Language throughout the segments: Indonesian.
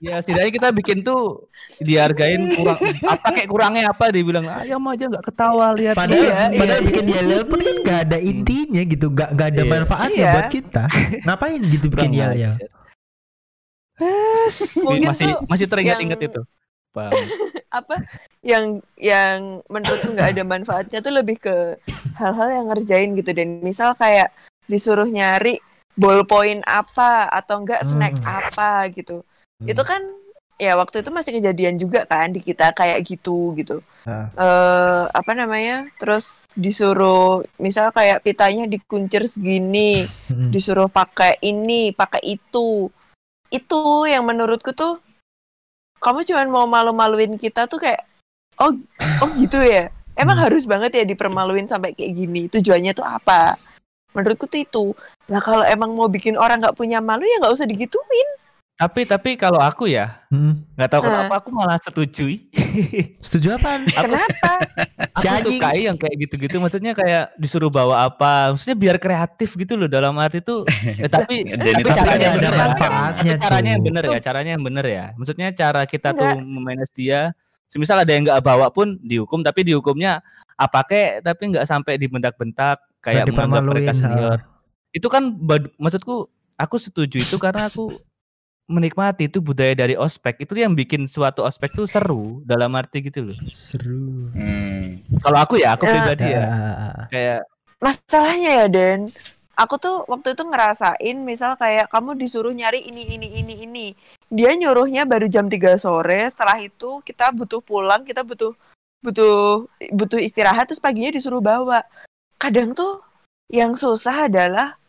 Ya setidaknya kita bikin tuh dihargain kurang apa kayak kurangnya apa dibilang ayam aja nggak ketawa lihat Padahal, Iya, padahal iya, bikin yel pun kan gak ada intinya gitu, gak, gak ada Iya. manfaatnya Iya. buat kita. Ngapain gitu bikin yel ajar. Mungkin masih tuh masih teringat-ingat yang- itu. Paham. apa yang yang menurutku nggak ada manfaatnya tuh lebih ke hal-hal yang ngerjain gitu dan misal kayak disuruh nyari ballpoint apa atau enggak snack Hmm. apa gitu Hmm. itu kan ya waktu itu masih kejadian juga kan di kita kayak gitu gitu Ah. eh apa namanya terus disuruh misal kayak pitanya dikuncir segini Mm-mm. disuruh pakai ini pakai itu itu yang menurutku tuh kamu cuman mau malu-maluin kita tuh kayak oh oh gitu ya emang Hmm. harus banget ya dipermaluin sampai kayak gini tujuannya tuh apa menurutku tuh itu lah kalau emang mau bikin orang nggak punya malu ya nggak usah digituin Tapi tapi kalau aku ya Mm. nggak tahu Nah. kenapa aku malah setuju. Setuju apaan? kenapa Aku sukai yang kayak gitu-gitu. Maksudnya kayak disuruh bawa apa. Maksudnya biar kreatif gitu loh dalam arti itu. Eh, tapi tapi caranya ada bener ya. manfaatnya, Tapi caranya yang cuy. bener ya. Caranya yang bener ya. Maksudnya cara kita tuh memanage dia. Semisal ada yang nggak bawa pun dihukum. Tapi dihukumnya apa kek. Tapi nggak sampai dibentak-bentak. Kayak menganggap mereka senior. Itu kan maksudku. Aku setuju itu karena aku menikmati itu budaya dari ospek itu yang bikin suatu ospek tuh seru dalam arti gitu loh. Seru. Hmm. Kalau aku ya, aku Ya. pribadi ya, Ah. kayak masalahnya ya Den aku tuh waktu itu ngerasain misal kayak kamu disuruh nyari ini ini ini ini dia nyuruhnya baru jam 3 sore setelah itu kita butuh pulang kita butuh butuh butuh istirahat terus paginya disuruh bawa kadang tuh yang susah adalah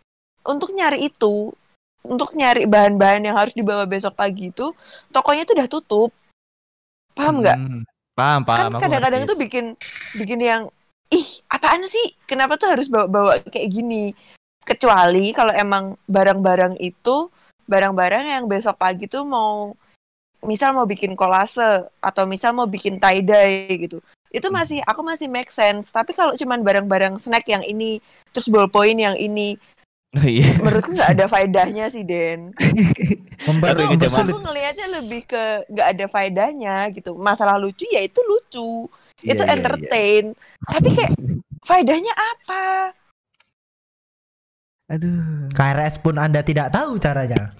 untuk nyari itu untuk nyari bahan-bahan yang harus dibawa besok pagi itu tokonya tuh udah tutup. Paham nggak? Hmm, paham, paham. kan kadang-kadang tuh bikin bikin yang ih apaan sih? Kenapa tuh harus bawa-bawa kayak gini? Kecuali kalau emang barang-barang itu barang-barang yang besok pagi tuh mau misal mau bikin kolase atau misal mau bikin tie dye gitu. Itu Hmm. masih aku masih make sense. Tapi kalau cuman barang-barang snack yang ini terus ballpoint yang ini Oh, iya. menurutku nggak ada faedahnya sih Den Tapi itu aku ngelihatnya lebih ke nggak ada faedahnya gitu masalah lucu ya itu lucu Iya, itu iya, iya. entertain tapi kayak faedahnya apa Aduh. KRS pun Anda tidak tahu caranya.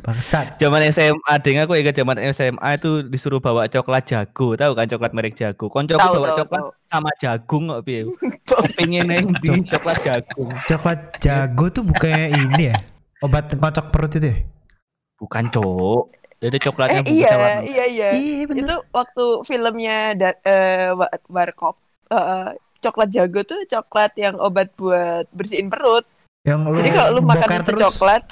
Bangsat. Zaman SMA, ding aku ingat zaman SMA itu disuruh bawa coklat jago, tahu kan coklat merek jago. Koncoku Tahu, bawa tahu, coklat tahu. sama jagung kok piye. Kepingin yang di coklat jagung. Coklat jago tuh bukannya ini ya? Obat kocok perut itu ya? Bukan, Cok. Dia ada coklatnya eh iya warna- iya iya Iya bener. itu waktu filmnya da- eh, Wa- Warkop eh, coklat jago tuh coklat yang obat buat bersihin perut Yang lu jadi kalau lu makan itu terus, coklat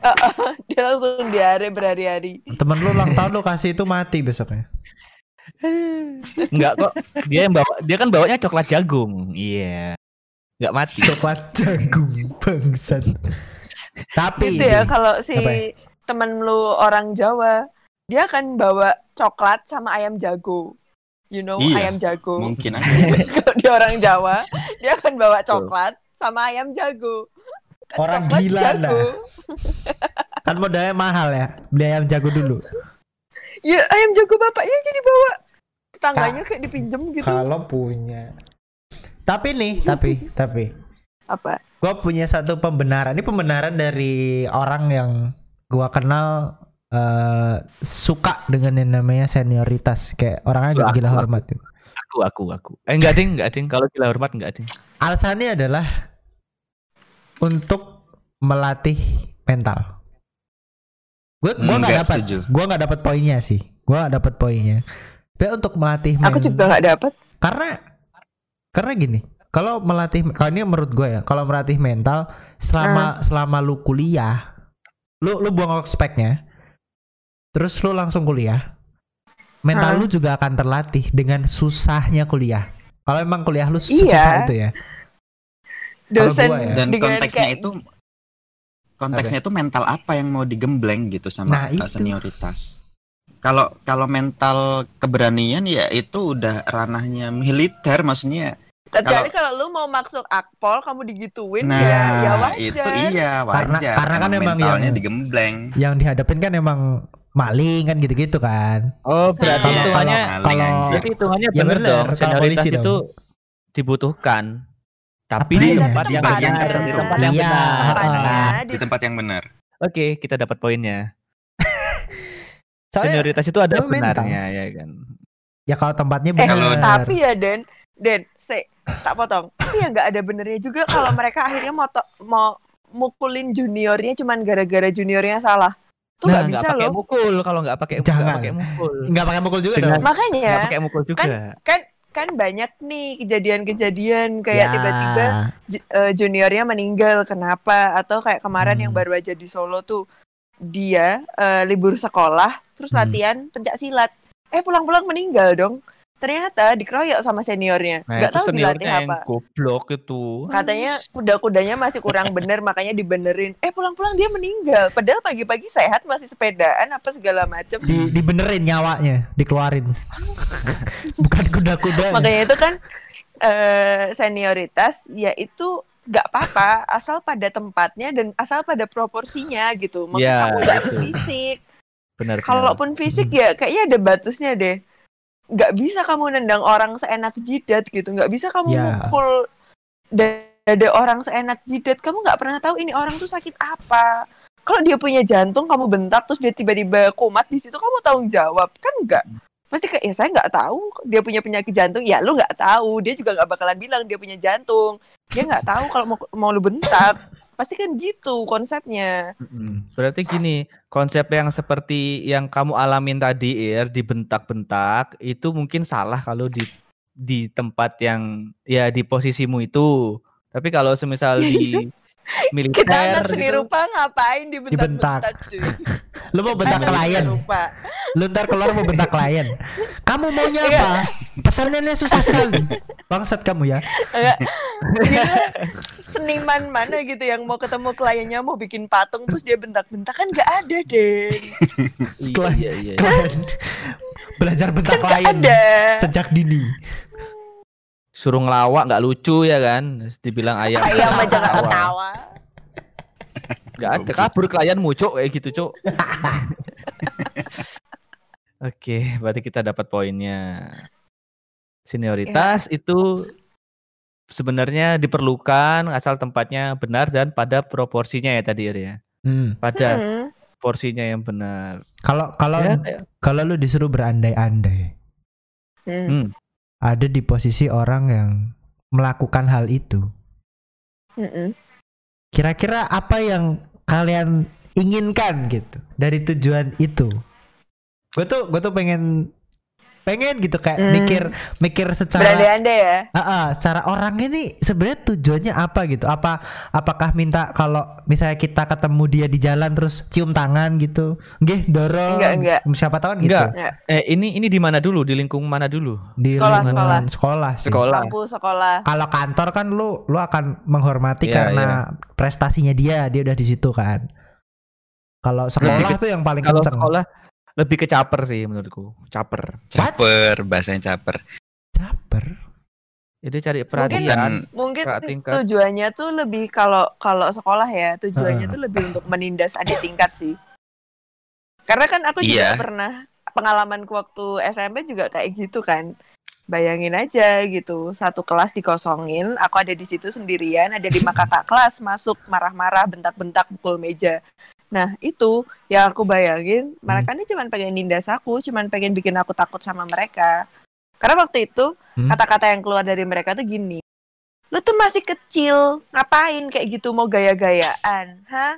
dia langsung diare berhari-hari temen lu ulang tahun lu kasih itu mati besoknya. Enggak kok. Dia yang bawa dia kan bawanya coklat jagung. Iya. Enggak mati. Coklat jagung bangsat. Tapi gitu ya kalau si ya? temen lu orang Jawa dia akan bawa coklat sama ayam jago you know Iya, ayam jago Mungkin aja. kalau dia orang Jawa dia akan bawa coklat sama ayam jago Orang coklat gila jago. kan modalnya mahal ya. Beli ayam jago dulu. ya ayam jago bapaknya jadi bawa tetangganya kayak dipinjem gitu Kalau punya. Tapi nih, tapi tapi apa gue punya satu pembenaran. Ini pembenaran dari orang yang gua kenal eh, suka dengan yang namanya senioritas. Kayak orangnya gak Aku- gila hormat. tuh. Aku aku aku. Eh enggak ding, enggak ding. Kalau gila hormat enggak ding. Alasannya adalah untuk melatih mental. Gue gua nggak Enggak dapat, gua nggak dapat poinnya sih. Gua nggak dapat poinnya. Tapi untuk melatih aku men- juga nggak dapat karena karena gini kalau melatih kalau ini menurut gue ya kalau melatih mental selama selama lu kuliah lu lu buang speknya terus lu langsung kuliah mental Ah. lu juga akan terlatih dengan susahnya kuliah kalau emang kuliah lu Iya. susah itu ya dosen gua ya. Dan dengan konteksnya kayak- itu konteksnya itu mental apa yang mau digembleng gitu Nah, sama itu. senioritas. Kalau kalau mental keberanian ya itu udah ranahnya militer maksudnya. kecuali kalau lu mau masuk akpol kamu digituin Nah, ya ya wajar itu iya Karena- wajar. karena kan emang mentalnya yang- digembleng. yang dihadapin kan emang maling kan gitu-gitu kan. Oh, berarti Kalau- hitungannya kalau hitungannya Ya bener, dong. kalau Senioritas polisi itu dong. dibutuhkan. Tapi di tempat Di yang benar, di tempat yang Iya. benar. Di tempat yang benar. Oke, kita dapat poinnya. Senioritas itu ada benarnya ya kan. ya kalau tempatnya Eh, benar. Kalau- tapi ya Den, Den, se, tak potong. Tapi ya nggak ada benernya juga kalau mereka akhirnya mau to- mau mukulin juniornya cuman gara-gara juniornya salah. Tuh Nah, nggak nggak bisa pakai loh. mukul kalau nggak pakai Jangan. pakai mukul. nggak pakai mukul juga dong. Makanya Nggak pakai mukul juga. kan kan banyak nih kejadian-kejadian kayak Ya. tiba-tiba ju- eh, juniornya meninggal kenapa atau kayak kemarin Hmm. yang baru aja di Solo tuh dia eh, libur sekolah terus Hmm. latihan pencak silat eh pulang-pulang meninggal dong ternyata dikeroyok sama seniornya Nah, nggak tahu dilatih seniornya yang apa goblok itu. katanya kuda-kudanya masih kurang bener makanya dibenerin eh pulang-pulang dia meninggal padahal pagi-pagi sehat masih sepedaan apa segala macem Di dibenerin nyawanya, dikeluarin. Bukan kuda-kuda. makanya itu kan eh senioritas ya itu nggak apa-apa asal pada tempatnya dan asal pada proporsinya gitu maksud Ya, kamu nggak itu. fisik Benar. benar. kalaupun fisik ya kayaknya ada batasnya deh nggak bisa kamu nendang orang seenak jidat gitu. Nggak bisa kamu Ya. mukul dada orang seenak jidat. Kamu nggak pernah tahu ini orang tuh sakit apa. Kalau dia punya jantung kamu bentak terus dia tiba-tiba kumat di situ kamu tanggung jawab. Kan enggak pasti kayak ya saya nggak tahu dia punya penyakit jantung. Ya lu nggak tahu. Dia juga nggak bakalan bilang dia punya jantung. Dia nggak tahu kalau mau mau lu bentak pasti kan gitu konsepnya. Berarti gini, konsep yang seperti yang kamu alamin tadi, Ir, dibentak-bentak, itu mungkin salah kalau di di tempat yang ya di posisimu itu. Tapi kalau semisal di militer kita anak seni gitu, rupa ngapain Dibentak. cuy Lu mau bentak klien. rupa. Lu ntar keluar mau bentak klien. Kamu maunya Iya. apa? Pesanannya susah sekali. Bangsat kamu ya. Gila, seniman mana gitu yang mau ketemu kliennya mau bikin patung terus dia bentak-bentak kan nggak ada deh iya, Klien. iya, iya. Klien. Belajar bentak kan klien ada sejak dini. Suruh ngelawak nggak lucu ya kan? Terus Dibilang ayam. ayam aja nggak ketawa. Nggak ada kabur klien mucuk kayak gitu, Cuk. Oke, berarti kita dapat poinnya. Senioritas itu sebenarnya diperlukan asal tempatnya benar dan pada proporsinya ya tadi ya. Hmm. Pada Hmm. porsinya yang benar. Kalau kalau Ya, kalau lu disuruh berandai-andai, Hmm. Ada di posisi orang yang melakukan hal itu. Kira-kira apa yang kalian inginkan gitu dari tujuan itu? Gue tuh gue tuh pengen pengen gitu kayak Hmm. mikir mikir secara berandai-andai ya Ah, ah, secara orang ini sebenarnya tujuannya apa gitu? Apa apakah minta kalau misalnya kita ketemu dia di jalan terus cium tangan gitu? Nggih, dorong. Enggak, enggak. Siapa tahu kan gitu. Enggak. Eh ini ini di mana dulu? Di lingkung mana dulu? Di Sekolah, lingkungan sekolah sih. Sekolah. kampus sekolah Kalau kantor kan lu lu akan menghormati Iya, karena prestasinya dia, dia udah di situ kan. Kalau sekolah ke- tuh yang paling Kalau kenceng. sekolah lebih ke caper sih menurutku. Caper. Caper, bahasanya caper. Caper. Jadi cari Mungkin- perhatian. mungkin Kakak tingkat. tujuannya tuh lebih kalau kalau sekolah ya tujuannya Heeh. tuh lebih untuk menindas adik tingkat sih karena kan aku juga Iya. pernah pengalamanku waktu SMP juga kayak gitu kan bayangin aja gitu satu kelas dikosongin aku ada di situ sendirian ada lima kakak kelas masuk marah-marah bentak-bentak pukul meja nah itu yang aku bayangin mereka ini cuma pengen nindas aku cuma pengen bikin aku takut sama mereka karena waktu itu Hmm. kata-kata yang keluar dari mereka tuh gini lu tuh masih kecil ngapain kayak gitu mau gaya-gayaan hah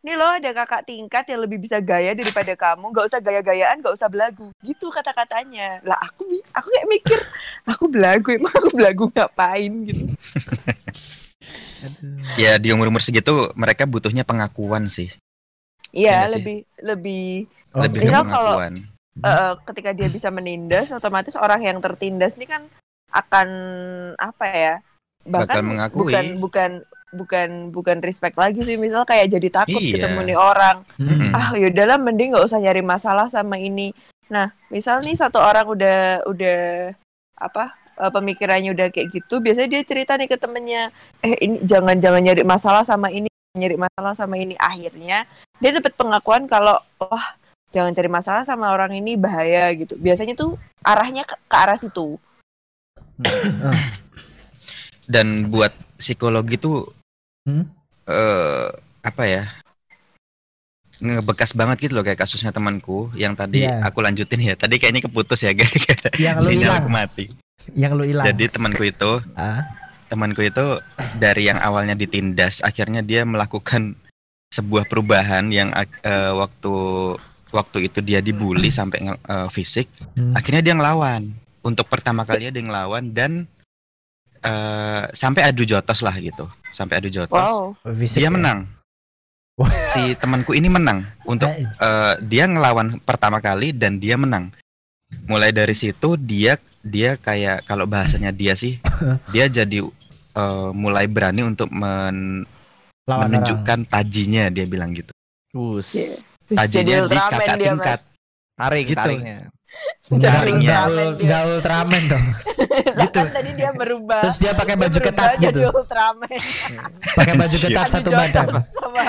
Nih lo ada kakak tingkat yang lebih bisa gaya daripada kamu, nggak usah gaya-gayaan, nggak usah belagu. Gitu kata-katanya. Lah aku aku kayak mikir, aku belagu, emang aku belagu ngapain gitu. Aduh. Ya di umur-umur segitu mereka butuhnya pengakuan sih. Iya, Iya sih. lebih lebih Lebih Misal kalau- eh, ketika dia bisa menindas, otomatis orang yang tertindas ini kan akan apa ya? Bakal Bahkan mengakui. bukan bukan bukan bukan respect lagi sih. Misal kayak jadi takut Iya. ketemu nih orang. Hmm. ah yaudahlah mending nggak usah nyari masalah sama ini nah misal nih satu orang udah udah apa eh, pemikirannya udah kayak gitu biasanya dia cerita nih ke temennya eh ini jangan jangan nyari masalah sama ini nyari masalah sama ini akhirnya dia dapat pengakuan kalau wah jangan cari masalah sama orang ini bahaya gitu. Biasanya tuh arahnya ke, ke arah situ. Dan buat psikologi tuh Hmm? eh apa ya? ngebekas banget gitu loh kayak kasusnya temanku yang tadi Iya. aku lanjutin ya. Tadi kayaknya keputus ya gara-gara Yang lu sinyal aku mati. Yang lu hilang. Jadi temanku itu Ah. temanku itu dari yang awalnya ditindas akhirnya dia melakukan sebuah perubahan yang eh, waktu waktu itu dia dibully sampai nge- eh, fisik Hmm. akhirnya dia ngelawan untuk pertama kalinya dia ngelawan dan eh, sampai adu jotos lah gitu sampai adu jotos Wow. Fisik dia ya? menang Wah. si temanku ini menang untuk eh, dia ngelawan pertama kali dan dia menang. Mulai dari situ dia dia kayak kalau bahasanya dia sih dia jadi eh, mulai berani untuk men- lawan orang. menunjukkan tajinya dia bilang gitu. Us. Iya. Tajinya Jadi di kakak dia, tingkat. Taring, Gitu. taringnya. Enggak, Taringnya. enggak, Ultraman dong. Lah Gitu. kan tadi dia berubah. Terus dia pakai baju ketat jadi gitu. Ultraman. Pakai baju ketat satu badan.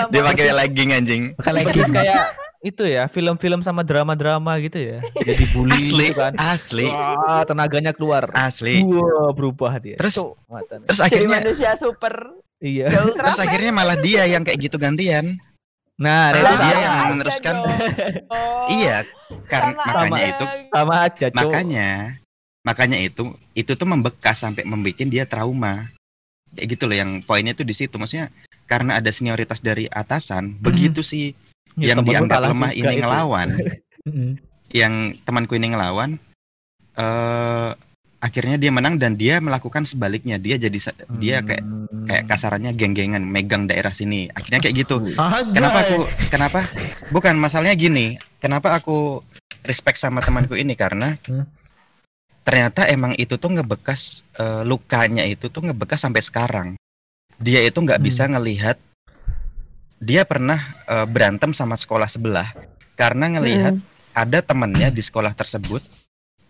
Dia pakai legging anjing. Pakai legging. kayak itu ya, film-film sama drama-drama gitu ya. Jadi bully Asli, gitu kan. asli, Wah, tenaganya keluar. asli. Wah, berubah dia. Terus- matanya. Terus Jadi akhirnya manusia super. Iya. Ya terus akhirnya malah dia yang kayak gitu gantian. Nah, itu dia yang meneruskan. Oh, Iya, sama makanya aja. itu sama aja, makanya makanya itu itu tuh membekas sampai membuat dia trauma kayak gitu loh yang poinnya tuh di situ maksudnya karena ada senioritas dari atasan begitu sih Ya, yang dianggap lemah ini itu. ngelawan yang temanku ini ngelawan eh akhirnya dia menang dan dia melakukan sebaliknya dia jadi sa- dia kayak Hmm. kayak kasarannya geng-gengan megang daerah sini akhirnya kayak gitu. Kenapa aku kenapa bukan masalahnya gini, kenapa aku respect sama temanku ini karena Hmm. ternyata emang itu tuh ngebekas eh, lukanya itu tuh ngebekas sampai sekarang. Dia itu nggak Hmm. bisa ngelihat dia pernah eh, berantem sama sekolah sebelah karena ngelihat Mm. ada temennya di sekolah tersebut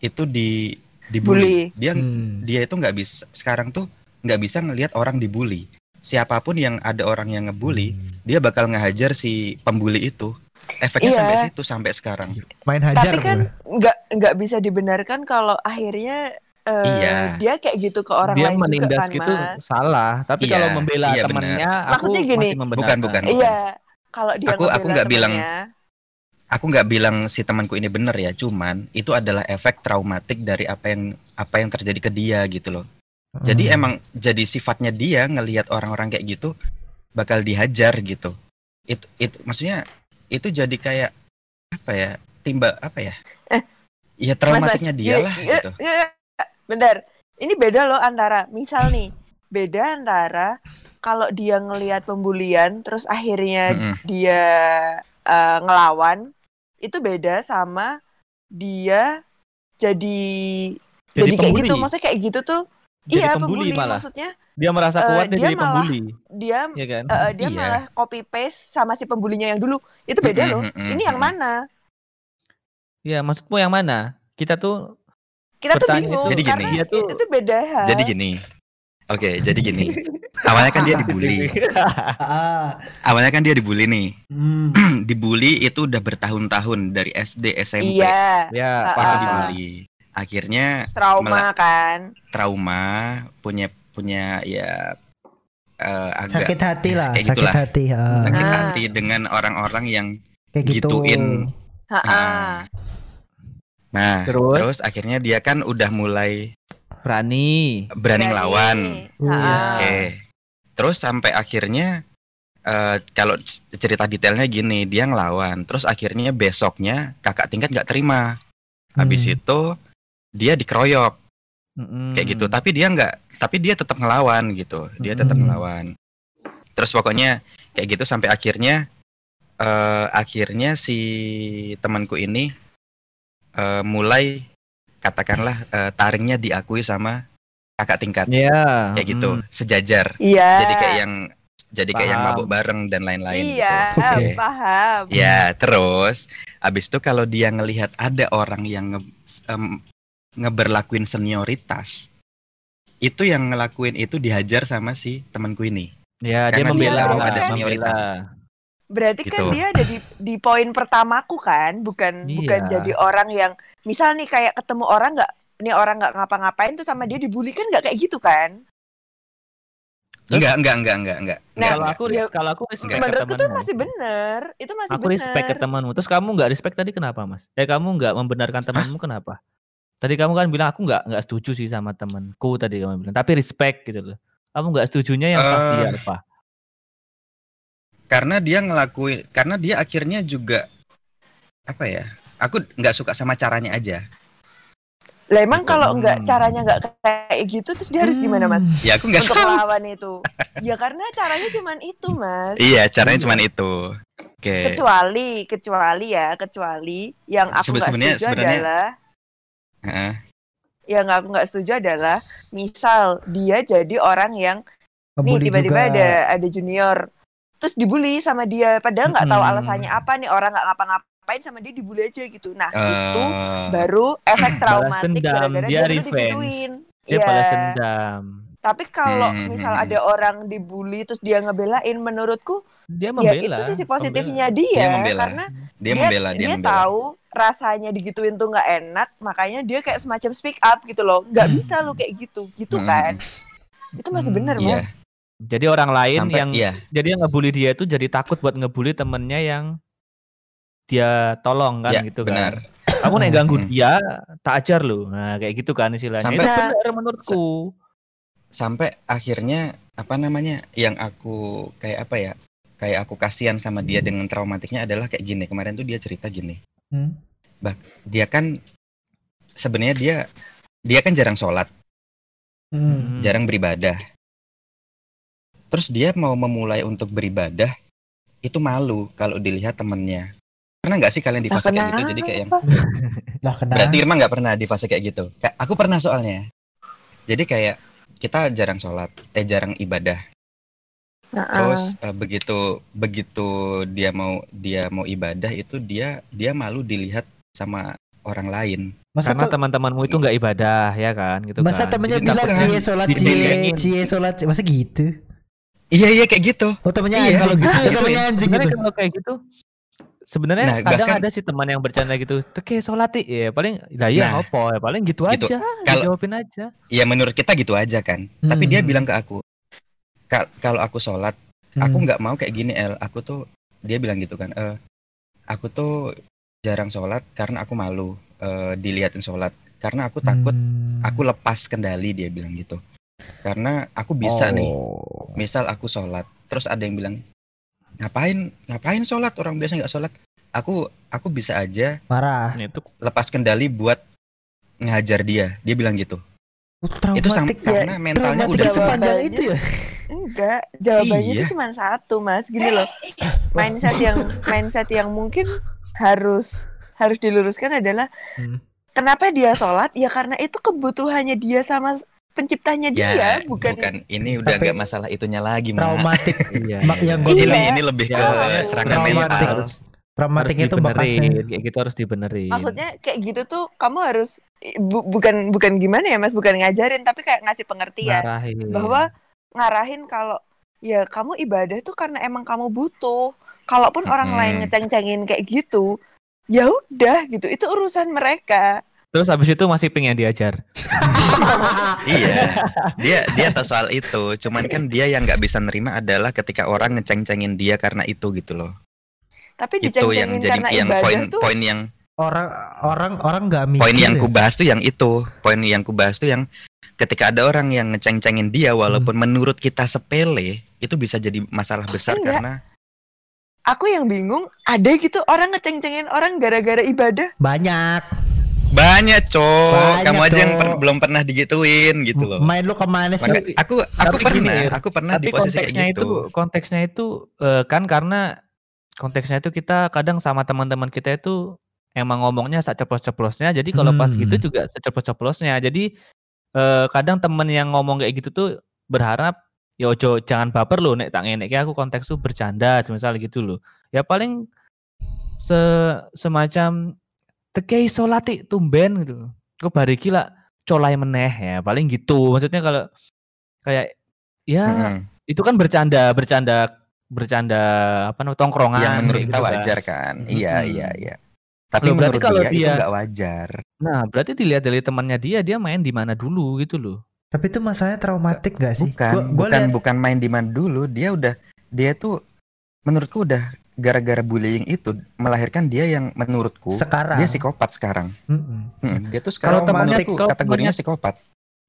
itu di dibully. Bully. Dia Hmm. dia itu nggak bisa sekarang tuh nggak bisa ngelihat orang dibully. Siapa pun yang ada orang yang ngebully, dia bakal ngehajar si pembuli itu. Efeknya Iya. sampai situ sampai sekarang. main hajar Tapi kan nggak nggak bisa dibenarkan kalau akhirnya eh, Iya. dia kayak gitu ke orang dia lain juga menindas kan, gitu Mas. salah, tapi Iya, kalau membela iya temannya aku Maksudnya gini, masih membenarkan. Bukan, bukan. Iya, kalau dia Aku- aku nggak bilang- Aku nggak bilang si temanku ini bener ya, cuman itu adalah efek traumatik dari apa yang apa yang terjadi ke dia gitu loh. Jadi Hmm. emang jadi sifatnya dia ngelihat orang-orang kayak gitu bakal dihajar gitu. Itu itu maksudnya itu jadi kayak apa ya? Timba apa ya? Eh, Ya Mas, traumatiknya Mas, dia gini, lah iya, gitu. iya, Bentar, ini beda loh antara misal nih, beda antara kalau dia ngelihat pembulian terus akhirnya Mm-mm. dia eh, ngelawan, itu beda sama dia jadi jadi, Jadi kayak gitu, maksudnya kayak gitu tuh. Jadi iya, pembuli pembuli malah. maksudnya Dia merasa Eh, kuat dia, dia jadi malah- pembuli, dia ya kan? eh, dia Iya. malah copy paste sama si pembulinya yang dulu. Itu beda loh. Ini yang mana? Ya, maksudmu yang mana? Kita tuh Kita tuh bingung itu. Jadi karena gini. Dia tuh- itu beda hal. Jadi gini. Oke, jadi gini. Awalnya kan dia dibully. Awalnya kan dia dibully nih. hmm. dibully itu udah bertahun-tahun dari SD, SMP. Iya, ya, Ah, paham. ah. dibully. Akhirnya trauma kan. trauma, punya punya ya eh, agak sakit hati lah, Kayak sakit gitulah. hati. ah. sakit Ah. hati dengan orang-orang yang Kayak gitu. gituin. Ah. Nah, Terus? terus akhirnya dia kan udah mulai Berani. berani Berani. ngelawan. Oh, Ha-ha. Terus sampai akhirnya eh, kalau cerita detailnya gini, dia ngelawan. Terus akhirnya besoknya kakak tingkat nggak terima. Habis Hmm. itu dia dikeroyok Mm-mm. kayak gitu. Tapi dia nggak, tapi dia tetap ngelawan gitu. Dia tetap Hmm. ngelawan. Terus pokoknya kayak gitu sampai akhirnya eh akhirnya si temanku ini eh, mulai katakanlah eh, taringnya diakui sama kakak tingkat Iya. kayak gitu, mm. sejajar. Iya. Jadi kayak yang jadi kayak yang Paham. mabuk bareng dan lain-lain Iya, gitu. Oke. paham. Ya, terus abis itu kalau dia ngelihat ada orang yang nge, em, ngeberlakuin senioritas, itu yang ngelakuin itu dihajar sama si temanku ini. Ya, dia Karena membela dia tahu lah, ada membela. senioritas. Berarti kan Gitu. dia ada di di poin pertamaku kan, bukan bukan Iya. jadi orang yang misal nih kayak ketemu orang nggak nih orang nggak ngapa-ngapain tuh sama dia dibully kan nggak kayak gitu kan? Enggak, enggak, enggak, enggak, enggak. Nah, enggak, kalau enggak. aku ya, kalau aku respect ke temanmu. masih bener, itu masih Aku bener. respect ke temanmu. Terus kamu nggak respect tadi kenapa, Mas? Eh kamu nggak membenarkan temanmu kenapa? Tadi kamu kan bilang aku nggak nggak setuju sih sama temanku tadi kamu bilang. Tapi respect gitu loh. Kamu nggak setujunya yang pasti Eh, apa? karena dia ngelakuin karena dia akhirnya juga apa ya aku nggak suka sama caranya aja Lah emang kalau nggak Hmm. caranya nggak kayak gitu terus dia harus gimana mas? ya aku nggak Untuk tahu melawan itu? Ya karena caranya cuman itu mas. iya caranya cuman itu oke Kecuali, kecuali ya, kecuali yang aku Sebe- nggak sebenarnya- setuju sebenarnya- adalah Heeh. yang aku nggak setuju adalah misal dia jadi orang yang nih Ngebully tiba-tiba juga. ada ada junior terus dibully sama dia padahal nggak tahu Mm-mm. alasannya apa nih orang nggak ngapa-ngapain sama dia dibully aja gitu nah itu Eh, baru efek traumatik dendam, gara-gara dia dia digituin Dia Iya. balas dendam. tapi kalau Hmm, misal hmm, ada orang dibully terus dia ngebelain menurutku Dia ya membela. itu sisi membela. positifnya dia, Dia membela. karena dia membela dia, membela tahu rasanya digituin tuh nggak enak makanya dia kayak semacam speak up gitu loh nggak bisa lu kayak gitu gitu Hmm, kan itu masih Hmm, bener iya. mas Jadi orang lain sampai yang iya jadi yang ngebully dia itu jadi takut buat ngebully temennya yang dia tolong kan ya gitu benar kan. Kamu nek ganggu dia, tak ajar lu. Nah, kayak gitu kan istilahnya. Sampai- itu benar menurutku. sampai akhirnya apa namanya yang aku kayak apa ya kayak aku kasihan sama dia dengan traumatiknya adalah kayak gini kemarin tuh dia cerita gini Hmm. dia kan sebenarnya dia dia kan jarang sholat Hmm. Hmm. jarang beribadah. Terus dia mau memulai untuk beribadah itu malu kalau dilihat temennya. Pernah nggak sih kalian di fase kayak gitu? Jadi kayak yang? Lah kenapa? berarti Irma nggak pernah di fase kayak gitu. Kayak aku pernah soalnya. Jadi kayak kita jarang sholat, eh jarang ibadah. Nah, Terus eh, begitu begitu dia mau dia mau ibadah itu dia dia malu dilihat sama orang lain. Masa Karena te- teman-temanmu itu nggak ibadah ya kan gitu masa kan. temennya Jadi bilang kan cie sholat cie cie sholat cie. masa gitu? Iya iya kayak gitu. Oh temennya Iya, anjing. kalau gitu, Oh, temennya ya. anjing Sebenarnya gitu. kalau kayak gitu sebenarnya Nah, kadang bahkan- ada sih teman yang bercanda gitu teke solati ya paling lah ya Nah, apa ya paling gitu, gitu. aja Kalau- dijawabin aja Ya menurut kita gitu aja kan. Tapi dia Hmm. bilang ke aku, "Kal- kalau aku sholat aku Hmm. nggak mau kayak gini El aku tuh dia bilang gitu kan eh aku tuh jarang sholat karena aku malu eh, dilihatin sholat karena aku takut Hmm. aku lepas kendali dia bilang gitu karena aku bisa nih Oh. misal aku sholat terus ada yang bilang ngapain ngapain sholat orang biasa nggak sholat aku aku bisa aja Marah. Nah, itu lepas kendali buat ngajar dia dia bilang gitu Oh, itu sama traumatik. karena mentalnya Traumatik udah sepanjang itu ya. enggak jawabannya Iya. itu cuma satu mas gini loh mindset yang mindset yang mungkin harus harus diluruskan adalah Hmm. kenapa dia sholat ya karena itu kebutuhannya dia sama penciptanya dia ya bukan, ini udah Tapi- nggak masalah itunya lagi Mak. Traumatik. iya, Mak- iya. yang gua Iya. ini ini lebih ke Ya, serangan traumatik. mental harus Traumatik harus itu bakasnya. kayak gitu harus dibenerin maksudnya kayak gitu tuh kamu harus bu- bukan bukan gimana ya mas bukan ngajarin tapi kayak ngasih pengertian Ngarahin. bahwa ngarahin kalau ya kamu ibadah tuh karena emang kamu butuh kalaupun orang Mm-mm. lain ngeceng-cengin kayak gitu ya udah gitu itu urusan mereka terus habis itu masih pengen diajar iya dia dia tahu soal itu cuman kan dia yang nggak bisa nerima adalah ketika orang ngeceng-cengin dia karena itu gitu loh tapi itu yang jadi karena yang ibadah poin tuh poin yang orang orang orang nggak mikir. poin yang ya. kubahas tuh yang itu poin yang kubahas tuh yang ketika ada orang yang ngeceng-cengin dia walaupun menurut kita sepele itu bisa jadi masalah besar Enggak. karena aku yang bingung ada gitu orang ngeceng-cengin orang gara-gara ibadah banyak. Banyak cowok Banyak, kamu aja yang Cok. per- belum pernah digituin gitu loh. Main lu ke mana sih? Maka aku aku tapi pernah gini, aku pernah tapi di posisi kayak konteksnya gitu. itu konteksnya itu eh, kan karena konteksnya itu kita kadang sama teman-teman kita itu emang ngomongnya sak ceplos-ceplosnya jadi kalau pas Hmm. gitu juga seceplos-ceplosnya. Jadi eh, kadang temen yang ngomong kayak gitu tuh berharap ya ojo jangan baper loh nek tak ngenek. Aku konteks tuh bercanda misal gitu loh. Ya paling se semacam tekei solati tumben gitu kok bariki lah colai meneh ya paling gitu maksudnya kalau kayak ya Mm-mm. itu kan bercanda bercanda bercanda apa namanya tongkrongan yang menurut kita gitu kan. wajar kan. Iya, Mm-mm. iya, iya. Tapi Loh, berarti menurut kalau dia, itu dia- nggak wajar. Nah, berarti dilihat dari temannya dia, dia main di mana dulu gitu loh. Tapi itu masalahnya traumatik gak sih? Bukan, Gua- gua bukan, liat- bukan main di mana dulu. Dia udah, dia tuh menurutku udah gara-gara bullying itu melahirkan dia yang menurutku sekarang. dia psikopat sekarang. Mm-mm. Hmm, dia tuh Kalau sekarang temannya- menurutku kalau kategorinya temannya- psikopat.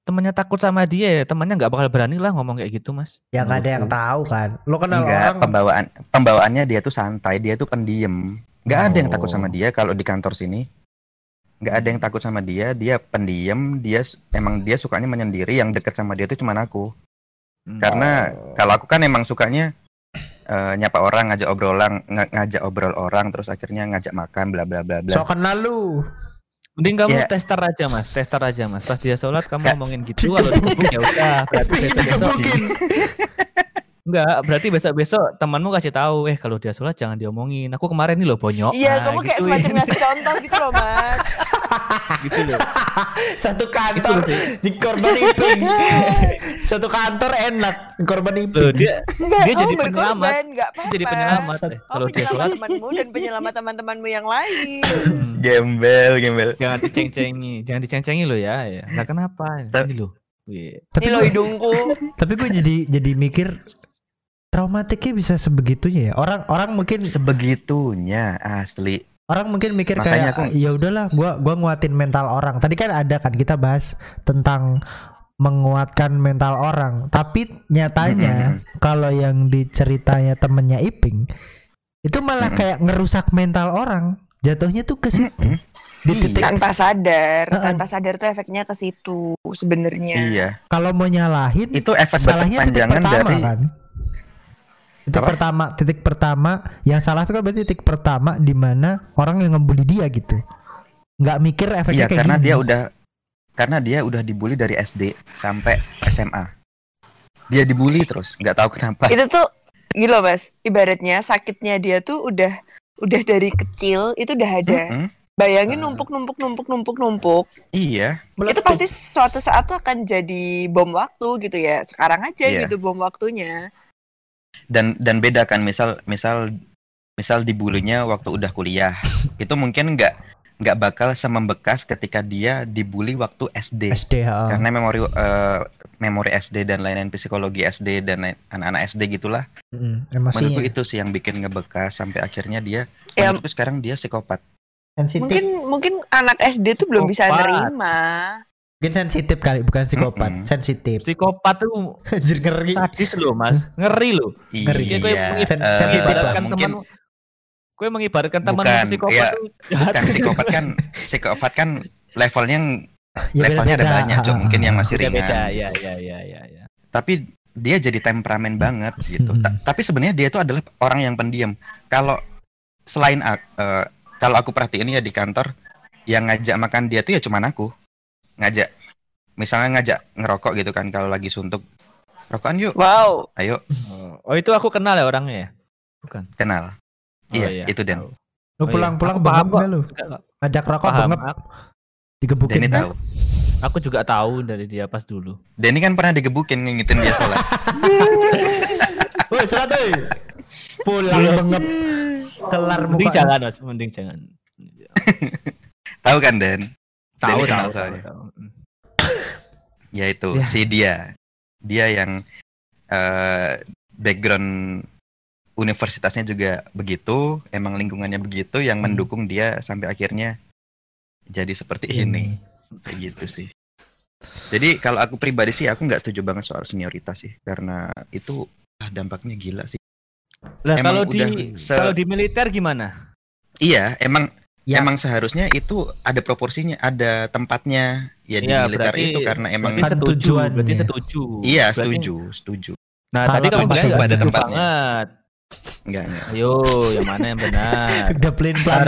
Temannya takut sama dia, ya temannya nggak bakal berani lah ngomong kayak gitu, Mas. Ya nggak ada yang tahu kan. Lo kenal Enggak, orang. pembawaan pembawaannya dia tuh santai, dia tuh pendiam. Nggak ada yang takut Oh. sama dia kalau di kantor sini. Nggak ada yang takut sama dia, dia pendiam, dia emang dia sukanya menyendiri, yang deket sama dia tuh cuman aku. Hmm. Karena Oh. kalau aku kan emang sukanya eh, nyapa orang, ngajak obrolan, nga- ngajak obrol orang, terus akhirnya ngajak makan, bla bla bla bla. So kenal lu. Mending kamu Ya. tester aja, Mas. Tester aja, Mas. Pas dia sholat kamu ngomongin gitu, kalau dikubur ya udah. Berarti besok-besok Enggak, berarti besok-besok temanmu kasih tahu, eh kalau dia sholat jangan diomongin. Aku kemarin nih loh bonyok. Iya, Nah, kamu kayak gituin. semacam ngasih contoh gitu loh, Mas. gitu loh. Satu kantor di korban iping. Satu kantor enak korban Loh, iping. dia Enggak, Dia kamu jadi penyelamat. berkorban, enggak apa-apa. jadi penyelamat. Eh, Kamu Kalau dia penyelamat sholat temanmu dan penyelamat teman-temanmu yang lain. hmm, Gembel, gembel. jangan diceng-cengi, jangan diceng-cengi loh ya. ya. Nah, kenapa? Ini loh. Iya. Tapi loh gue, hidungku. tapi gue jadi jadi mikir traumatiknya bisa sebegitunya ya. Orang orang mungkin Sebegitunya asli. Orang mungkin mikir Makanya kayak aku- ya udahlah gua gua nguatin mental orang. Tadi kan ada kan kita bahas tentang menguatkan mental orang. Tapi nyatanya kalau yang diceritanya temennya Iping itu malah Mm-mm. kayak ngerusak mental orang. Jatuhnya tuh ke situ. Mm-mm. Di Iya. titik Tanpa sadar, Heeh. tanpa sadar tuh efeknya ke situ sebenarnya. Iya, kalau mau nyalahin itu efek salahnya titik pertama dari kan. Titik Apa? pertama, titik pertama yang salah itu kan berarti titik pertama di mana orang yang ngebully dia gitu. Nggak mikir efeknya Iya, kayak karena gini. dia udah karena dia udah dibully dari SD sampai SMA. Dia dibully terus, nggak tahu kenapa. Itu tuh gitu loh, Mas. Ibaratnya sakitnya dia tuh udah udah dari kecil itu udah ada. Mm-mm. Bayangin Ah. numpuk numpuk numpuk numpuk numpuk. Iya, Itu pasti suatu saat tuh akan jadi bom waktu gitu ya. Sekarang aja Iya. gitu bom waktunya. Dan dan beda kan misal misal misal dibulinya waktu udah kuliah itu mungkin nggak nggak bakal semembekas ketika dia dibully waktu SD SD karena memori eh, memori SD dan lain-lain psikologi SD dan anak-anak SD gitulah. Mm, emosinya menurutku itu sih yang bikin ngebekas sampai akhirnya dia Ya, menurutku sekarang dia psikopat. Sensitif. mungkin mungkin anak SD tuh belum bisa nerima. Mungkin sensitif kali, bukan psikopat, Mm-mm. sensitif. Psikopat tuh Anjir ngeri. sadis loh, Mas. Ngeri loh. Ngeri. Kayak gue iya mengib- Sen- eh, sensitif lah. mungkin teman gue mengibaratkan teman Bukan, psikopat iya. tuh jahat. bukan psikopat kan psikopat kan levelnya Ya, levelnya ada beda-beda. banyak cuma Ah, mungkin yang masih Beda ringan beda ya ya ya ya ya. tapi dia jadi temperamen banget gitu. Hmm. Ta- tapi sebenarnya dia itu adalah orang yang pendiam. Kalau selain eh, kalau aku perhatiin ya di kantor yang ngajak makan dia tuh ya cuman aku. Ngajak misalnya ngajak ngerokok gitu kan kalau lagi suntuk. Rokokan yuk, Wow. ayo Oh, oh, itu aku kenal ya orangnya ya? Bukan. kenal. Oh, Iya, itu Den. tahu. Lu Oh, iya. pulang-pulang bengep paham kok. nggak lu? Ngajak rokok Paham. Aku, digebukin Denny kan? tahu. aku juga tahu dari dia pas dulu. Denny kan pernah digebukin ngingetin dia sholat. Woi, salat woi. Pulang bengep kelar Mending jangan, Mas. Mending jangan. tahu kan Den? Tahu tahu tahu. tahu. Hmm. Ya itu Ya. si dia. Dia yang eh background universitasnya juga begitu, emang lingkungannya begitu yang Hmm. mendukung dia sampai akhirnya jadi seperti ini. Kayak gitu sih. Jadi kalau aku pribadi sih aku nggak setuju banget soal senioritas sih karena itu ah, dampaknya gila sih. Lah Emang kalau udah di se- kalau di militer gimana? Iya, emang Ya. emang seharusnya itu ada proporsinya, ada tempatnya ya di Iya, militer berarti- itu karena emang Berarti Kan setuju, tujuannya. berarti setuju. iya Berarti- setuju, setuju. Nah, Kalau tadi kamu bilang juga nggak ada setuju tempatnya. banget. Enggak, enggak. Ayo, yang mana yang benar? Udah plain plan.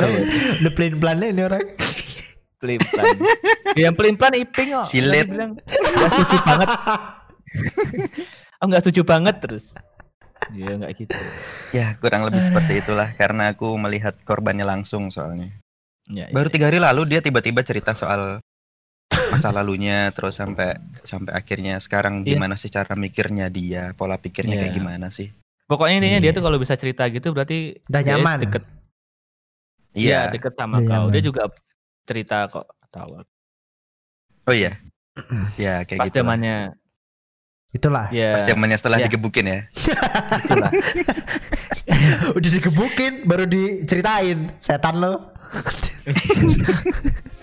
Udah plain plan ini orang. Pelin plan. yang pelin plan iping kok. Silet. Bilang nggak setuju banget. Aku nggak setuju banget terus. Iya nggak gitu. Ya kurang lebih seperti itulah karena aku melihat korbannya langsung soalnya. Ya, Baru ya. tiga hari lalu dia tiba-tiba cerita soal masa lalunya terus sampai sampai akhirnya sekarang Iya. gimana sih cara mikirnya dia, pola pikirnya kayak Iya. gimana sih? Pokoknya intinya dia Iya. tuh kalau bisa cerita gitu berarti Udah dia nyaman. deket Iya. Iya, deket sama Udah kau. Dia nyaman. juga cerita kok tahu. Oh iya. Ya kayak Pas gitu. zamannya Itulah. ya Pas zamannya setelah Ya. digebukin ya. itulah. Udah digebukin baru diceritain setan lo.